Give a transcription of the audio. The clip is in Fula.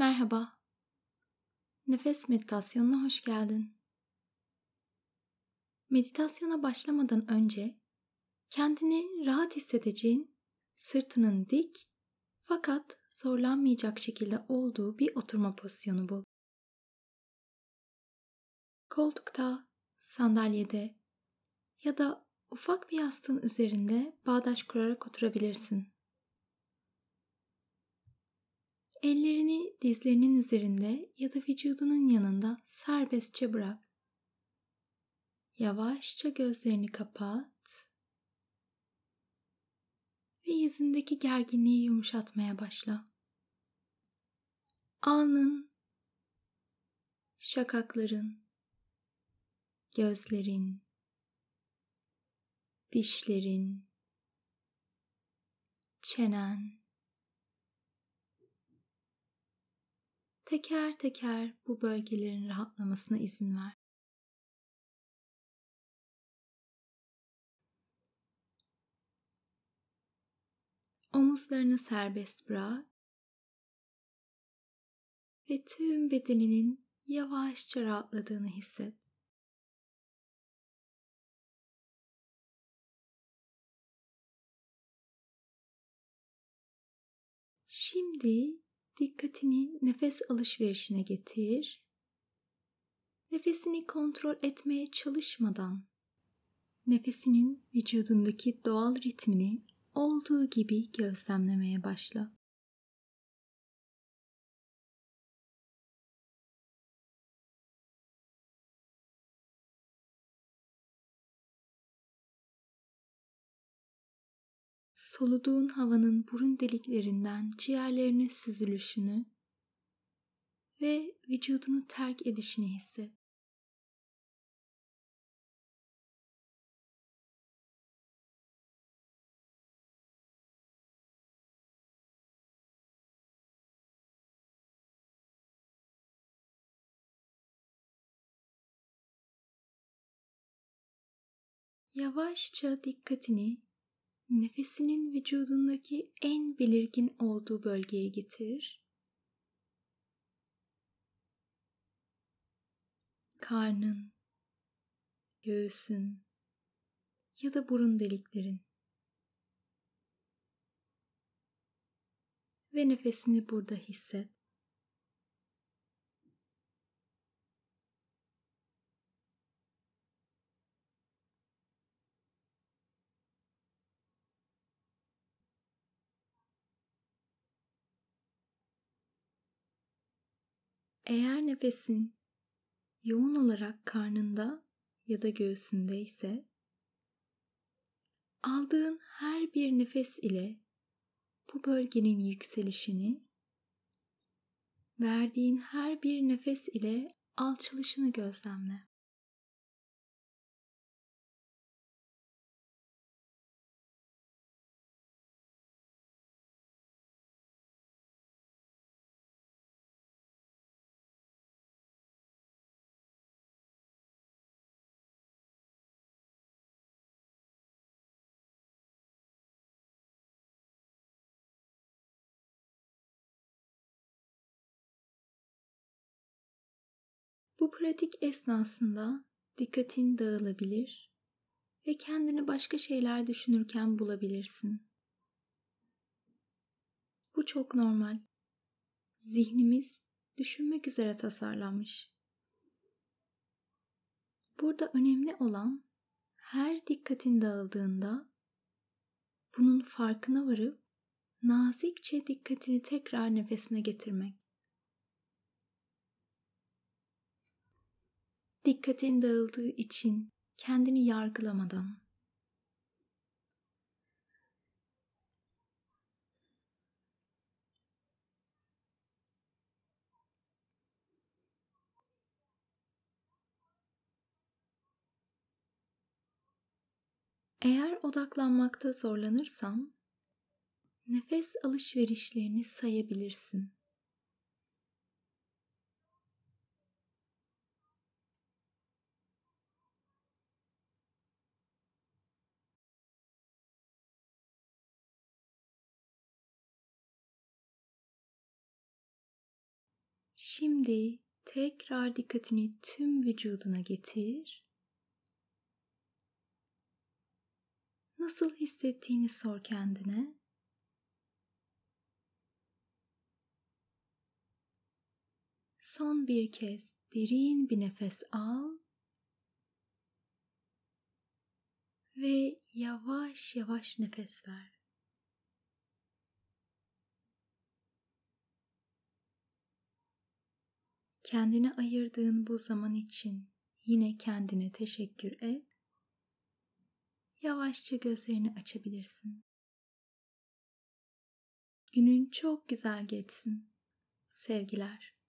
Merhaba. Nefes meditasyonuna hoş geldin. Meditasyona başlamadan önce kendini rahat hissedeceğin, sırtının dik fakat zorlanmayacak şekilde olduğu bir oturma pozisyonu bul. Koltukta, sandalyede ya da ufak bir yastığın üzerinde bağdaş kurarak oturabilirsin. Ellerini dizlerinin üzerinde ya da vücudunun yanında serbestçe bırak. Yavaşça gözlerini kapat ve yüzündeki gerginliği yumuşatmaya başla. Alnın, şakakların, gözlerin, dişlerin, çenen, teker teker bu bölgelerin rahatlamasına izin ver. Omuzlarını serbest bırak ve tüm bedeninin yavaşça rahatladığını hisset. Şimdi Dikkatini nefes alışverişine getir. Nefesini kontrol etmeye çalışmadan nefesinin vücudundaki doğal ritmini olduğu gibi gözlemlemeye başla. soluduğun havanın burun deliklerinden ciğerlerine süzülüşünü ve vücudunu terk edişini hisset. Yavaşça dikkatini nefesinin vücudundaki en belirgin olduğu bölgeye getir. Karnın, göğsün ya da burun deliklerin. Ve nefesini burada hisset. Eğer nefesin yoğun olarak karnında ya da göğsünde ise aldığın her bir nefes ile bu bölgenin yükselişini verdiğin her bir nefes ile alçalışını gözlemle. Bu pratik esnasında dikkatin dağılabilir ve kendini başka şeyler düşünürken bulabilirsin. Bu çok normal. Zihnimiz düşünmek üzere tasarlanmış. Burada önemli olan her dikkatin dağıldığında bunun farkına varıp nazikçe dikkatini tekrar nefesine getirmek. dikkatin dağıldığı için kendini yargılamadan Eğer odaklanmakta zorlanırsan nefes alışverişlerini sayabilirsin. Şimdi tekrar dikkatini tüm vücuduna getir. Nasıl hissettiğini sor kendine. Son bir kez derin bir nefes al ve yavaş yavaş nefes ver. Kendine ayırdığın bu zaman için yine kendine teşekkür et. Yavaşça gözlerini açabilirsin. Günün çok güzel geçsin. Sevgiler.